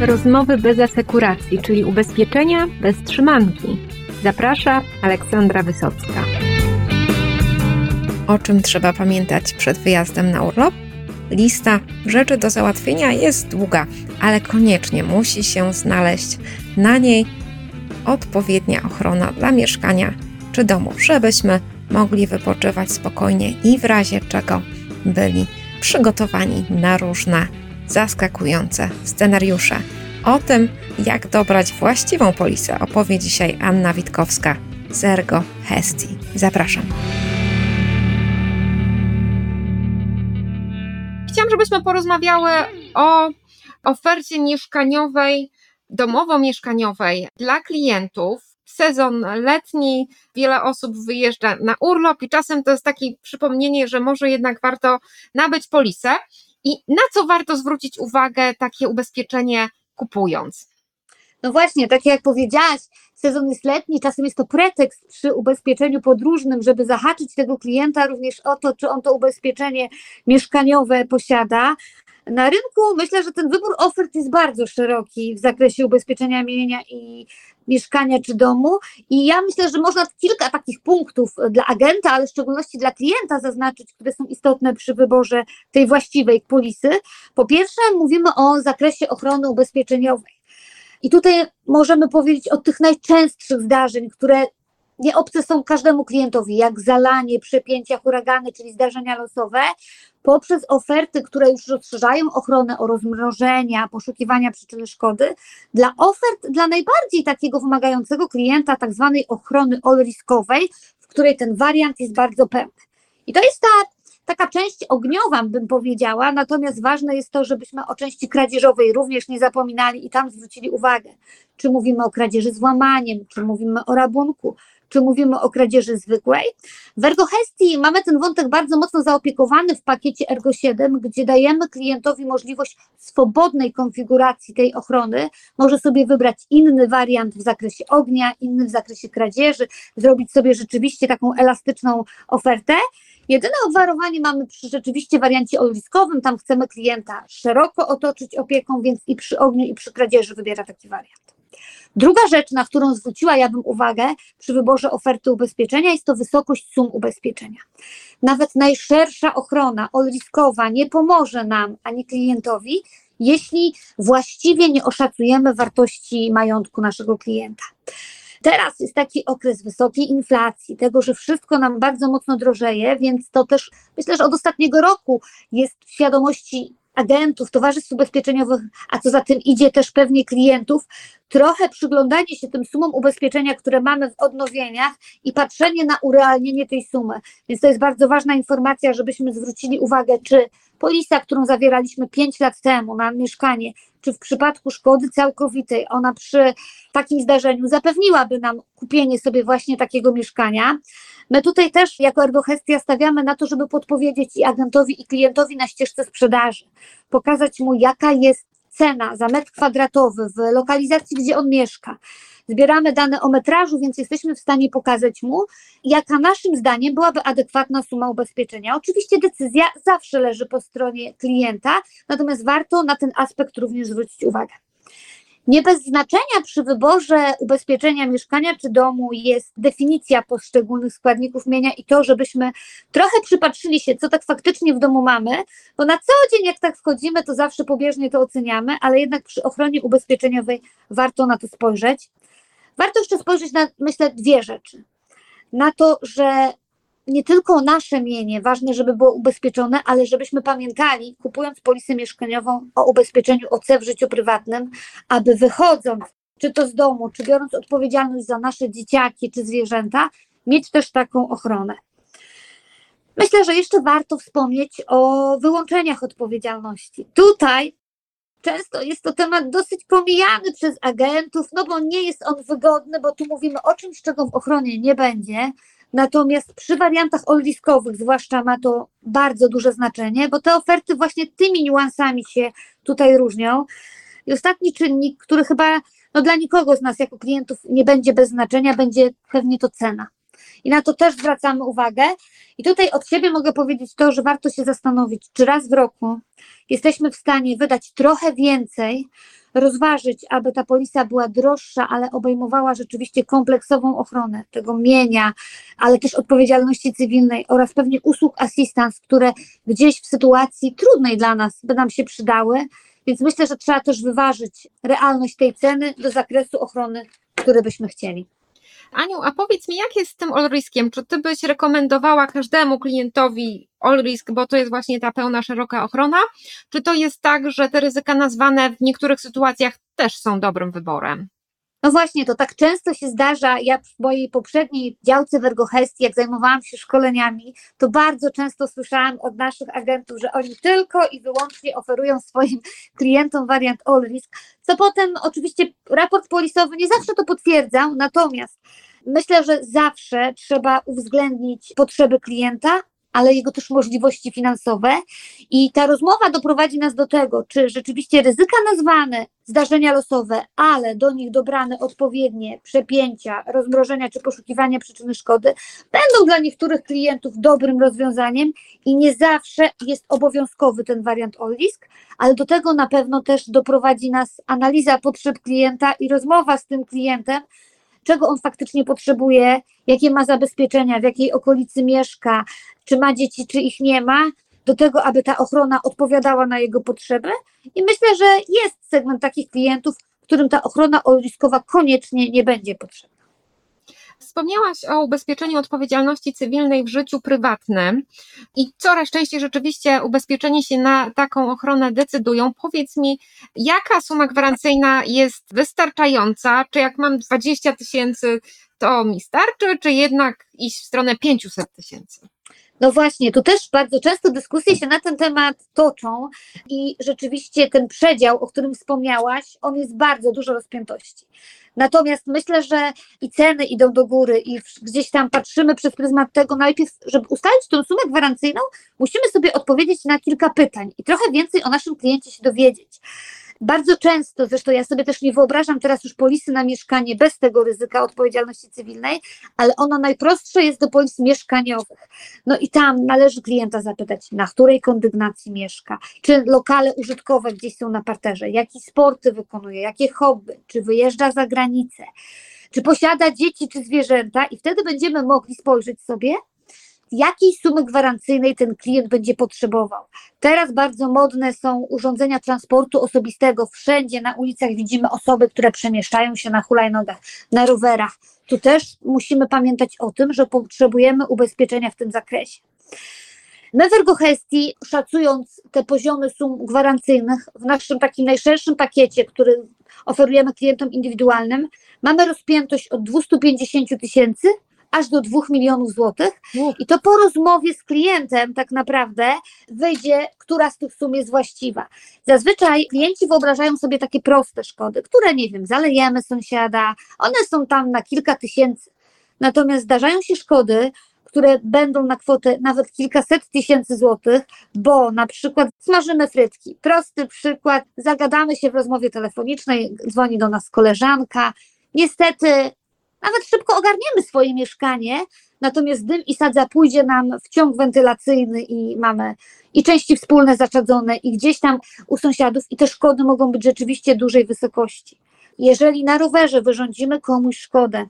Rozmowy bez asekuracji, czyli ubezpieczenia bez trzymanki. Zaprasza Aleksandra Wysocka. O czym trzeba pamiętać przed wyjazdem na urlop? Lista rzeczy do załatwienia jest długa, ale koniecznie musi się znaleźć na niej odpowiednia ochrona dla mieszkania czy domu, żebyśmy mogli wypoczywać spokojnie i w razie czego byli przygotowani na różne zaskakujące scenariusze. O tym, jak dobrać właściwą polisę, opowie dzisiaj Anna Witkowska z Ergo Hesti. Zapraszam. Chciałam, żebyśmy porozmawiały o ofercie mieszkaniowej, domowo-mieszkaniowej dla klientów. Sezon letni, wiele osób wyjeżdża na urlop i czasem to jest takie przypomnienie, że może jednak warto nabyć polisę. I na co warto zwrócić uwagę takie ubezpieczenie kupując? No właśnie, tak jak powiedziałaś, sezon jest letni, czasem jest to pretekst przy ubezpieczeniu podróżnym, żeby zahaczyć tego klienta również o to, czy on to ubezpieczenie mieszkaniowe posiada. Na rynku myślę, że ten wybór ofert jest bardzo szeroki w zakresie ubezpieczenia mienia i mieszkania czy domu. I ja myślę, że można kilka takich punktów dla agenta, ale w szczególności dla klienta zaznaczyć, które są istotne przy wyborze tej właściwej polisy. Po pierwsze, mówimy o zakresie ochrony ubezpieczeniowej. I tutaj możemy powiedzieć o tych najczęstszych zdarzeń, które nie obce są każdemu klientowi, jak zalanie, przepięcia, huragany, czyli zdarzenia losowe, poprzez oferty, które już rozszerzają ochronę o rozmrożenia, poszukiwania przyczyny szkody, dla ofert dla najbardziej takiego wymagającego klienta, tak zwanej ochrony all-riskowej, w której ten wariant jest bardzo pełny. I to jest ta taka część ogniowa, bym powiedziała, natomiast ważne jest to, żebyśmy o części kradzieżowej również nie zapominali i tam zwrócili uwagę, czy mówimy o kradzieży z włamaniem, czy mówimy o rabunku, czy mówimy o kradzieży zwykłej. W ErgoHestii mamy ten wątek bardzo mocno zaopiekowany w pakiecie Ergo 7, gdzie dajemy klientowi możliwość swobodnej konfiguracji tej ochrony. Może sobie wybrać inny wariant w zakresie ognia, inny w zakresie kradzieży, zrobić sobie rzeczywiście taką elastyczną ofertę. Jedyne obwarowanie mamy przy rzeczywiście wariancie oliskowym, tam chcemy klienta szeroko otoczyć opieką, więc i przy ogniu, i przy kradzieży wybiera taki wariant. Druga rzecz, na którą zwróciła ja bym uwagę przy wyborze oferty ubezpieczenia, jest to wysokość sum ubezpieczenia. Nawet najszersza ochrona olriskowa nie pomoże nam ani klientowi, jeśli właściwie nie oszacujemy wartości majątku naszego klienta. Teraz jest taki okres wysokiej inflacji, tego, że wszystko nam bardzo mocno drożeje, więc to też myślę, że od ostatniego roku jest w świadomości agentów, towarzystw ubezpieczeniowych, a co za tym idzie też pewnie klientów, trochę przyglądanie się tym sumom ubezpieczenia, które mamy w odnowieniach i patrzenie na urealnienie tej sumy. Więc to jest bardzo ważna informacja, żebyśmy zwrócili uwagę, czy polisa, którą zawieraliśmy 5 lat temu na mieszkanie, czy w przypadku szkody całkowitej, ona przy takim zdarzeniu zapewniłaby nam kupienie sobie właśnie takiego mieszkania. My tutaj też jako Ergohestia stawiamy na to, żeby podpowiedzieć i agentowi, i klientowi na ścieżce sprzedaży, pokazać mu, jaka jest cena za metr kwadratowy w lokalizacji, gdzie on mieszka. Zbieramy dane o metrażu, więc jesteśmy w stanie pokazać mu, jaka naszym zdaniem byłaby adekwatna suma ubezpieczenia. Oczywiście decyzja zawsze leży po stronie klienta, natomiast warto na ten aspekt również zwrócić uwagę. Nie bez znaczenia przy wyborze ubezpieczenia mieszkania czy domu jest definicja poszczególnych składników mienia i to, żebyśmy trochę przypatrzyli się, co tak faktycznie w domu mamy, bo na co dzień, jak tak wchodzimy, to zawsze pobieżnie to oceniamy, ale jednak przy ochronie ubezpieczeniowej warto na to spojrzeć. Warto jeszcze spojrzeć na, myślę, dwie rzeczy. Na to, że nie tylko nasze mienie, ważne, żeby było ubezpieczone, ale żebyśmy pamiętali, kupując polisę mieszkaniową o ubezpieczeniu OC w życiu prywatnym, aby wychodząc, czy to z domu, czy biorąc odpowiedzialność za nasze dzieciaki, czy zwierzęta, mieć też taką ochronę. Myślę, że jeszcze warto wspomnieć o wyłączeniach odpowiedzialności. Tutaj często jest to temat dosyć pomijany przez agentów, no bo nie jest on wygodny, bo tu mówimy o czymś, czego w ochronie nie będzie. Natomiast przy wariantach olriskowych zwłaszcza ma to bardzo duże znaczenie, bo te oferty właśnie tymi niuansami się tutaj różnią. I ostatni czynnik, który chyba no, dla nikogo z nas jako klientów nie będzie bez znaczenia, będzie pewnie to cena. I na to też zwracamy uwagę. I tutaj od siebie mogę powiedzieć to, że warto się zastanowić, czy raz w roku jesteśmy w stanie wydać trochę więcej, rozważyć, aby ta polisa była droższa, ale obejmowała rzeczywiście kompleksową ochronę tego mienia, ale też odpowiedzialności cywilnej oraz pewnie usług assistance, które gdzieś w sytuacji trudnej dla nas by nam się przydały. Więc myślę, że trzeba też wyważyć realność tej ceny do zakresu ochrony, który byśmy chcieli. Aniu, a powiedz mi, jak jest z tym all-riskiem? Czy ty byś rekomendowała każdemu klientowi all-risk, bo to jest właśnie ta pełna, szeroka ochrona? Czy to jest tak, że te ryzyka nazwane w niektórych sytuacjach też są dobrym wyborem? No właśnie, to tak często się zdarza. Ja w mojej poprzedniej działce w Ergohestii, jak zajmowałam się szkoleniami, to bardzo często słyszałam od naszych agentów, że oni tylko i wyłącznie oferują swoim klientom wariant all risk, co potem oczywiście raport polisowy nie zawsze to potwierdzał, natomiast myślę, że zawsze trzeba uwzględnić potrzeby klienta, ale jego też możliwości finansowe. I ta rozmowa doprowadzi nas do tego, czy rzeczywiście ryzyka nazwane, zdarzenia losowe, ale do nich dobrane odpowiednie przepięcia, rozmrożenia czy poszukiwania przyczyny szkody, będą dla niektórych klientów dobrym rozwiązaniem i nie zawsze jest obowiązkowy ten wariant all-risk, ale do tego na pewno też doprowadzi nas analiza potrzeb klienta i rozmowa z tym klientem, czego on faktycznie potrzebuje, jakie ma zabezpieczenia, w jakiej okolicy mieszka, czy ma dzieci, czy ich nie ma, do tego, aby ta ochrona odpowiadała na jego potrzeby. I myślę, że jest segment takich klientów, którym ta ochrona oliskowa koniecznie nie będzie potrzebna. Wspomniałaś o ubezpieczeniu odpowiedzialności cywilnej w życiu prywatnym i coraz częściej rzeczywiście ubezpieczeni się na taką ochronę decydują. Powiedz mi, jaka suma gwarancyjna jest wystarczająca? Czy jak mam 20 tysięcy, to mi starczy, czy jednak iść w stronę 500 tysięcy? No właśnie, tu też bardzo często dyskusje się na ten temat toczą i rzeczywiście ten przedział, o którym wspomniałaś, on jest bardzo dużo rozpiętości. Natomiast myślę, że i ceny idą do góry i gdzieś tam patrzymy przez pryzmat tego, najpierw, żeby ustalić tą sumę gwarancyjną, musimy sobie odpowiedzieć na kilka pytań i trochę więcej o naszym kliencie się dowiedzieć. Bardzo często, zresztą ja sobie też nie wyobrażam teraz już polisy na mieszkanie bez tego ryzyka odpowiedzialności cywilnej, ale ono najprostsze jest do polis mieszkaniowych. No i tam należy klienta zapytać, na której kondygnacji mieszka, czy lokale użytkowe gdzieś są na parterze, jakie sporty wykonuje, jakie hobby, czy wyjeżdża za granicę, czy posiada dzieci czy zwierzęta? I wtedy będziemy mogli spojrzeć sobie, jakiej sumy gwarancyjnej ten klient będzie potrzebował. Teraz bardzo modne są urządzenia transportu osobistego. Wszędzie na ulicach widzimy osoby, które przemieszczają się na hulajnogach, na rowerach. Tu też musimy pamiętać o tym, że potrzebujemy ubezpieczenia w tym zakresie. My w szacując te poziomy sum gwarancyjnych w naszym takim najszerszym pakiecie, który oferujemy klientom indywidualnym, mamy rozpiętość od 250 tysięcy aż do 2 milionów złotych. I to po rozmowie z klientem tak naprawdę wyjdzie, która z tych sum jest właściwa. Zazwyczaj klienci wyobrażają sobie takie proste szkody, które nie wiem, zalejemy sąsiada, one są tam na kilka tysięcy. Natomiast zdarzają się szkody, które będą na kwotę nawet kilkaset tysięcy złotych, bo na przykład smażymy frytki. Prosty przykład, zagadamy się w rozmowie telefonicznej, dzwoni do nas koleżanka. Niestety nawet szybko ogarniemy swoje mieszkanie, natomiast dym i sadza pójdzie nam w ciąg wentylacyjny i mamy i części wspólne zaczadzone i gdzieś tam u sąsiadów i te szkody mogą być rzeczywiście dużej wysokości. Jeżeli na rowerze wyrządzimy komuś szkodę,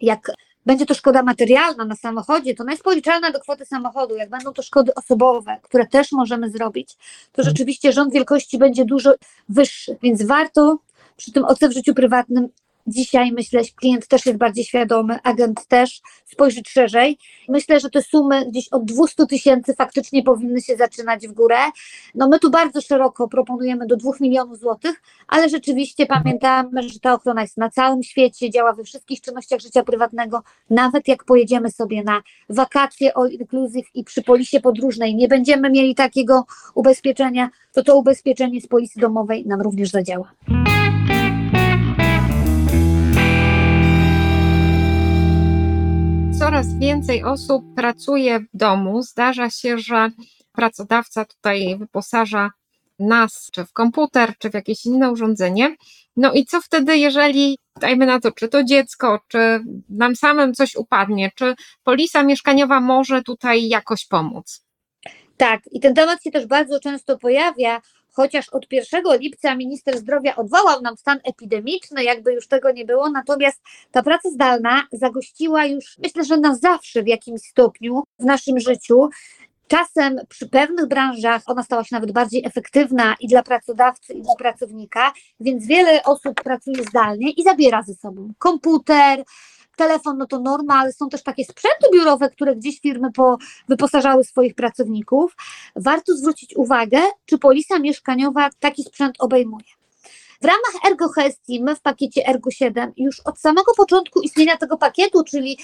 jak będzie to szkoda materialna na samochodzie, to ona jest policzalna do kwoty samochodu. Jak będą to szkody osobowe, które też możemy zrobić, to rzeczywiście rząd wielkości będzie dużo wyższy, więc warto przy tym OC w życiu prywatnym Dzisiaj myślę, że klient też jest bardziej świadomy, agent też spojrzeć szerzej. Myślę, że te sumy gdzieś od 200 tysięcy faktycznie powinny się zaczynać w górę. No my tu bardzo szeroko proponujemy do 2 milionów złotych, ale rzeczywiście pamiętamy, że ta ochrona jest na całym świecie, działa we wszystkich czynnościach życia prywatnego. Nawet jak pojedziemy sobie na wakacje all inclusive i przy polisie podróżnej nie będziemy mieli takiego ubezpieczenia, to to ubezpieczenie z polisy domowej nam również zadziała. Coraz więcej osób pracuje w domu. Zdarza się, że pracodawca tutaj wyposaża nas, czy w komputer, czy w jakieś inne urządzenie. No i co wtedy, jeżeli, dajmy na to, czy to dziecko, czy nam samym coś upadnie, czy polisa mieszkaniowa może tutaj jakoś pomóc? Tak, i ten temat się też bardzo często pojawia, chociaż od 1 lipca minister zdrowia odwołał nam stan epidemiczny, jakby już tego nie było, natomiast ta praca zdalna zagościła już, myślę, że na zawsze w jakimś stopniu w naszym życiu. Czasem przy pewnych branżach ona stała się nawet bardziej efektywna i dla pracodawcy, i dla pracownika, więc wiele osób pracuje zdalnie i zabiera ze sobą komputer, telefon, no to norma, ale są też takie sprzęty biurowe, które gdzieś firmy po, wyposażały swoich pracowników. Warto zwrócić uwagę, czy polisa mieszkaniowa taki sprzęt obejmuje. W ramach ErgoHestii my w pakiecie Ergo 7 już od samego początku istnienia tego pakietu, czyli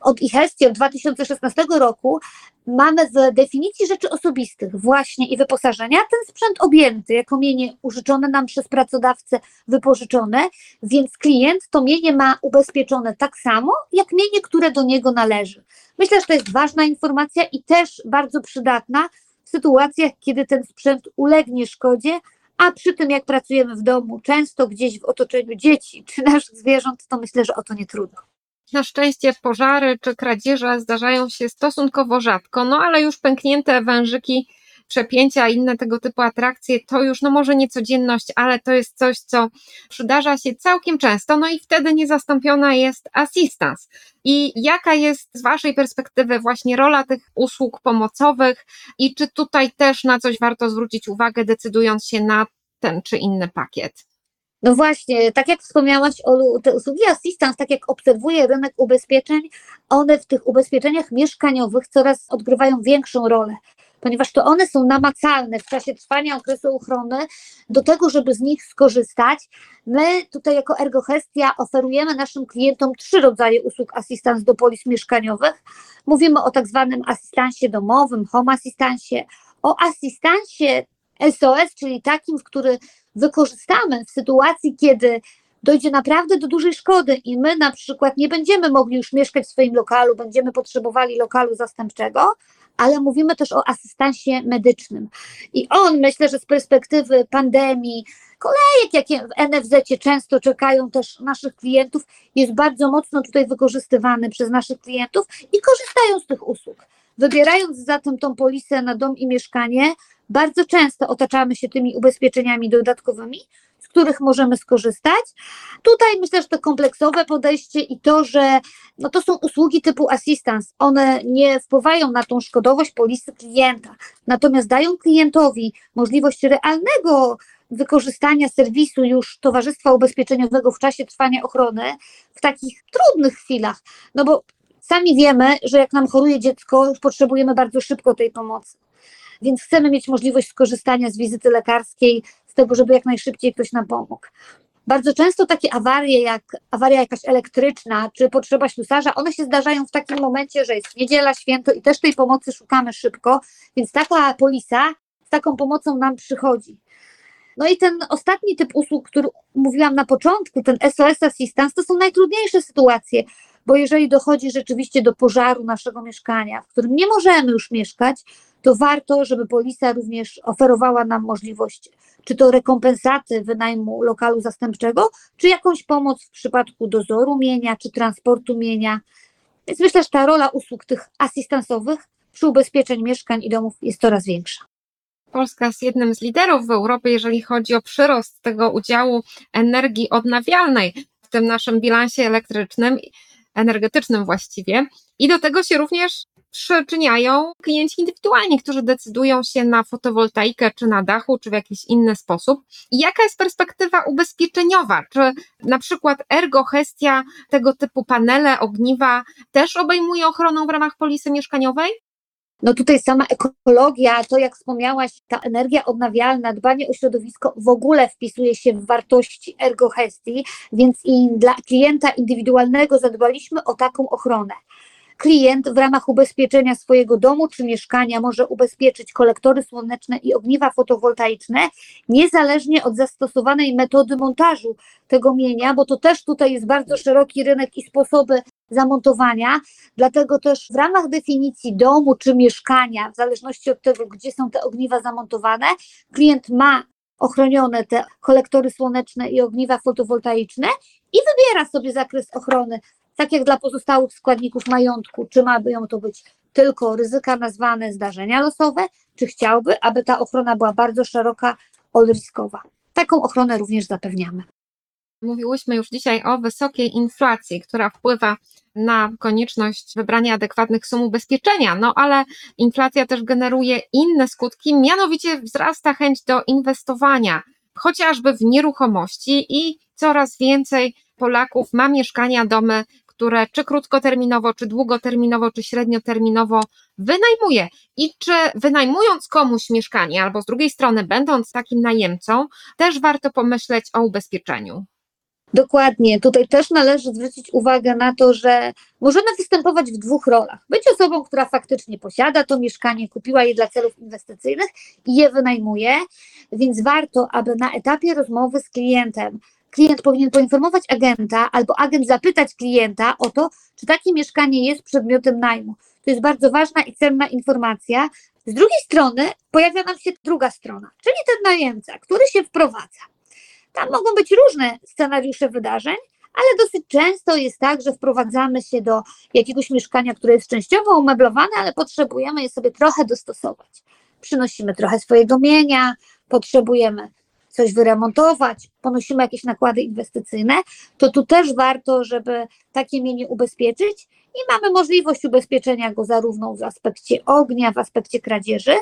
od IHESTI od 2016 roku mamy w definicji rzeczy osobistych właśnie i wyposażenia ten sprzęt objęty jako mienie użyczone nam przez pracodawcę wypożyczone, więc klient to mienie ma ubezpieczone tak samo jak mienie, które do niego należy. Myślę, że to jest ważna informacja i też bardzo przydatna w sytuacjach, kiedy ten sprzęt ulegnie szkodzie, a przy tym jak pracujemy w domu, często gdzieś w otoczeniu dzieci czy naszych zwierząt, to myślę, że o to nie trudno. Na szczęście pożary czy kradzieże zdarzają się stosunkowo rzadko, no ale już pęknięte wężyki, przepięcia, inne tego typu atrakcje to już no może nie codzienność, ale to jest coś, co przydarza się całkiem często, no i wtedy niezastąpiona jest assistance. I jaka jest z Waszej perspektywy właśnie rola tych usług pomocowych i czy tutaj też na coś warto zwrócić uwagę, decydując się na ten czy inny pakiet? No właśnie, tak jak wspomniałaś, Olu, te usługi assistance, tak jak obserwuję rynek ubezpieczeń, one w tych ubezpieczeniach mieszkaniowych coraz odgrywają większą rolę, ponieważ to one są namacalne w czasie trwania okresu ochrony do tego, żeby z nich skorzystać. My tutaj jako Ergohestia oferujemy naszym klientom trzy rodzaje usług assistance do polis mieszkaniowych. Mówimy o tak zwanym asystansie domowym, home asystansie, o asystansie SOS, czyli takim, w który wykorzystamy w sytuacji, kiedy dojdzie naprawdę do dużej szkody i my na przykład nie będziemy mogli już mieszkać w swoim lokalu, będziemy potrzebowali lokalu zastępczego, ale mówimy też o asystansie medycznym. I on, myślę, że z perspektywy pandemii, kolejek, jakie w NFZ często czekają też naszych klientów, jest bardzo mocno tutaj wykorzystywany przez naszych klientów i korzystają z tych usług. Wybierając zatem tą polisę na dom i mieszkanie, bardzo często otaczamy się tymi ubezpieczeniami dodatkowymi, z których możemy skorzystać. Tutaj myślę, że to kompleksowe podejście i to, że no to są usługi typu assistance, one nie wpływają na tą szkodowość polisy klienta, natomiast dają klientowi możliwość realnego wykorzystania serwisu już Towarzystwa Ubezpieczeniowego w czasie trwania ochrony w takich trudnych chwilach. No bo sami wiemy, że jak nam choruje dziecko, potrzebujemy bardzo szybko tej pomocy więc chcemy mieć możliwość skorzystania z wizyty lekarskiej, z tego, żeby jak najszybciej ktoś nam pomógł. Bardzo często takie awarie, jak awaria jakaś elektryczna, czy potrzeba ślusarza, one się zdarzają w takim momencie, że jest niedziela, święto i też tej pomocy szukamy szybko, więc taka polisa z taką pomocą nam przychodzi. No i ten ostatni typ usług, który mówiłam na początku, ten SOS Assistance, to są najtrudniejsze sytuacje, bo jeżeli dochodzi rzeczywiście do pożaru naszego mieszkania, w którym nie możemy już mieszkać, to warto, żeby polisa również oferowała nam możliwość, czy to rekompensaty wynajmu lokalu zastępczego, czy jakąś pomoc w przypadku dozoru mienia, czy transportu mienia. Więc myślę, że ta rola usług tych asystansowych przy ubezpieczeń mieszkań i domów jest coraz większa. Polska jest jednym z liderów w Europie, jeżeli chodzi o przyrost tego udziału energii odnawialnej w tym naszym bilansie elektrycznym, energetycznym właściwie. I do tego się również przyczyniają klienci indywidualni, którzy decydują się na fotowoltaikę, czy na dachu, czy w jakiś inny sposób. I jaka jest perspektywa ubezpieczeniowa? Czy na przykład ergohestia, tego typu panele, ogniwa też obejmuje ochroną w ramach polisy mieszkaniowej? No tutaj sama ekologia, to jak wspomniałaś, ta energia odnawialna, dbanie o środowisko w ogóle wpisuje się w wartości ergohestii, więc i dla klienta indywidualnego zadbaliśmy o taką ochronę. Klient w ramach ubezpieczenia swojego domu czy mieszkania może ubezpieczyć kolektory słoneczne i ogniwa fotowoltaiczne, niezależnie od zastosowanej metody montażu tego mienia, bo to też tutaj jest bardzo szeroki rynek i sposoby zamontowania, dlatego też w ramach definicji domu czy mieszkania, w zależności od tego, gdzie są te ogniwa zamontowane, klient ma ochronione te kolektory słoneczne i ogniwa fotowoltaiczne i wybiera sobie zakres ochrony tak jak dla pozostałych składników majątku, czy mają to być tylko ryzyka nazwane zdarzenia losowe, czy chciałby, aby ta ochrona była bardzo szeroka, all-riskowa. Taką ochronę również zapewniamy. Mówiłyśmy już dzisiaj o wysokiej inflacji, która wpływa na konieczność wybrania adekwatnych sum ubezpieczenia, no ale inflacja też generuje inne skutki, mianowicie wzrasta chęć do inwestowania, chociażby w nieruchomości i coraz więcej Polaków ma mieszkania, domy, które czy krótkoterminowo, czy długoterminowo, czy średnioterminowo wynajmuje. I czy wynajmując komuś mieszkanie, albo z drugiej strony będąc takim najemcą, też warto pomyśleć o ubezpieczeniu. Dokładnie. Tutaj też należy zwrócić uwagę na to, że możemy występować w dwóch rolach. Być osobą, która faktycznie posiada to mieszkanie, kupiła je dla celów inwestycyjnych i je wynajmuje, więc warto, aby na etapie rozmowy z klientem klient powinien poinformować agenta albo agent zapytać klienta o to, czy takie mieszkanie jest przedmiotem najmu. To jest bardzo ważna i cenna informacja. Z drugiej strony pojawia nam się druga strona, czyli ten najemca, który się wprowadza. Tam mogą być różne scenariusze wydarzeń, ale dosyć często jest tak, że wprowadzamy się do jakiegoś mieszkania, które jest częściowo umeblowane, ale potrzebujemy je sobie trochę dostosować. Przynosimy trochę swojego mienia, potrzebujemy coś wyremontować, ponosimy jakieś nakłady inwestycyjne, to tu też warto, żeby takie mienie ubezpieczyć i mamy możliwość ubezpieczenia go zarówno w aspekcie ognia, w aspekcie kradzieży,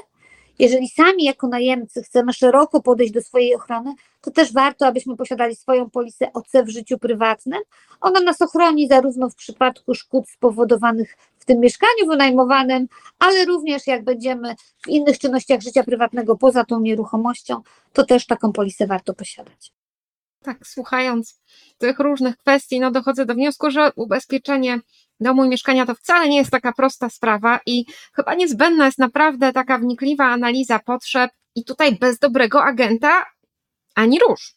jeżeli sami jako najemcy chcemy szeroko podejść do swojej ochrony, to też warto, abyśmy posiadali swoją polisę OC w życiu prywatnym. Ona nas ochroni zarówno w przypadku szkód spowodowanych w tym mieszkaniu wynajmowanym, ale również jak będziemy w innych czynnościach życia prywatnego poza tą nieruchomością, to też taką polisę warto posiadać. Tak, słuchając tych różnych kwestii, no dochodzę do wniosku, że ubezpieczenie domu i mieszkania to wcale nie jest taka prosta sprawa i chyba niezbędna jest naprawdę taka wnikliwa analiza potrzeb i tutaj bez dobrego agenta ani róż.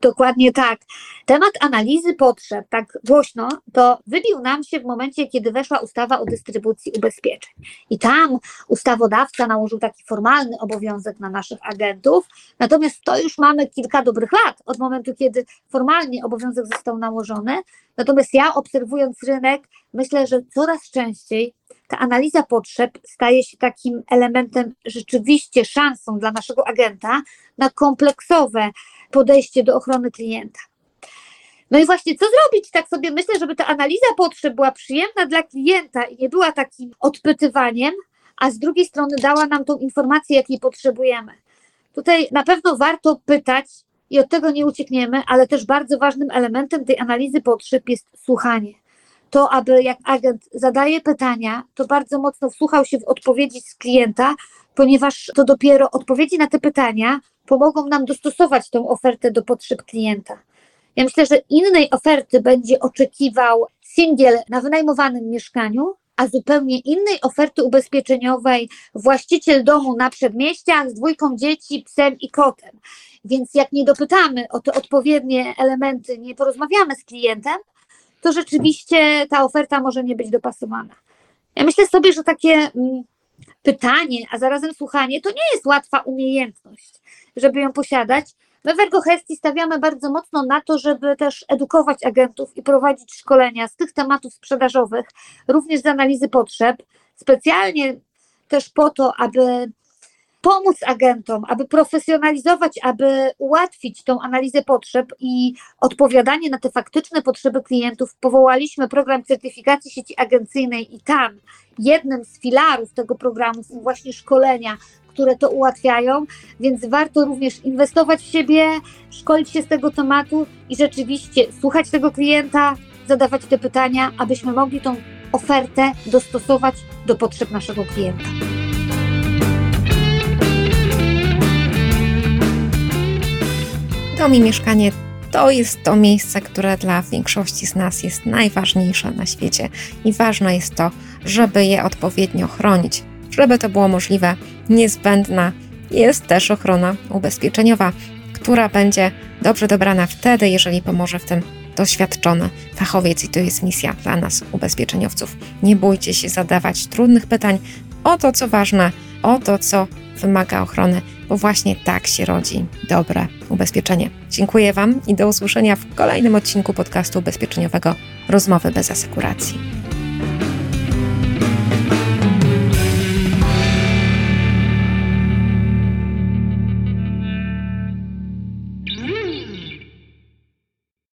Dokładnie tak. Temat analizy potrzeb, tak głośno, to wybił nam się w momencie, kiedy weszła ustawa o dystrybucji ubezpieczeń. I tam ustawodawca nałożył taki formalny obowiązek na naszych agentów, natomiast to już mamy kilka dobrych lat od momentu, kiedy formalnie obowiązek został nałożony. Natomiast ja obserwując rynek, myślę, że coraz częściej ta analiza potrzeb staje się takim elementem rzeczywiście szansą dla naszego agenta na kompleksowe podejście do ochrony klienta. No i właśnie, co zrobić? Tak sobie myślę, żeby ta analiza potrzeb była przyjemna dla klienta i nie była takim odpytywaniem, a z drugiej strony dała nam tą informację, jakiej potrzebujemy. Tutaj na pewno warto pytać i od tego nie uciekniemy, ale też bardzo ważnym elementem tej analizy potrzeb jest słuchanie. To, aby jak agent zadaje pytania, to bardzo mocno wsłuchał się w odpowiedzi z klienta, ponieważ to dopiero odpowiedzi na te pytania pomogą nam dostosować tą ofertę do potrzeb klienta. Ja myślę, że innej oferty będzie oczekiwał singiel na wynajmowanym mieszkaniu, a zupełnie innej oferty ubezpieczeniowej właściciel domu na przedmieściach z dwójką dzieci, psem i kotem. Więc jak nie dopytamy o te odpowiednie elementy, nie porozmawiamy z klientem, to rzeczywiście ta oferta może nie być dopasowana. Ja myślę sobie, że takie mm, pytanie, a zarazem słuchanie, to nie jest łatwa umiejętność, żeby ją posiadać. My w Ergohestii stawiamy bardzo mocno na to, żeby też edukować agentów i prowadzić szkolenia z tych tematów sprzedażowych, również z analizy potrzeb, specjalnie też po to, aby pomóc agentom, aby profesjonalizować, aby ułatwić tą analizę potrzeb i odpowiadanie na te faktyczne potrzeby klientów, powołaliśmy program certyfikacji sieci agencyjnej i tam jednym z filarów tego programu są właśnie szkolenia, które to ułatwiają, więc warto również inwestować w siebie, szkolić się z tego tematu i rzeczywiście słuchać tego klienta, zadawać te pytania, abyśmy mogli tą ofertę dostosować do potrzeb naszego klienta. Dom i mieszkanie to jest to miejsce, które dla większości z nas jest najważniejsze na świecie i ważne jest to, żeby je odpowiednio chronić. Żeby to było możliwe, niezbędna jest też ochrona ubezpieczeniowa, która będzie dobrze dobrana wtedy, jeżeli pomoże w tym doświadczony fachowiec i to jest misja dla nas, ubezpieczeniowców. Nie bójcie się zadawać trudnych pytań o to, co ważne, o to, co wymaga ochrony, bo właśnie tak się rodzi dobre ubezpieczenie. Dziękuję Wam i do usłyszenia w kolejnym odcinku podcastu ubezpieczeniowego Rozmowy bez asekuracji.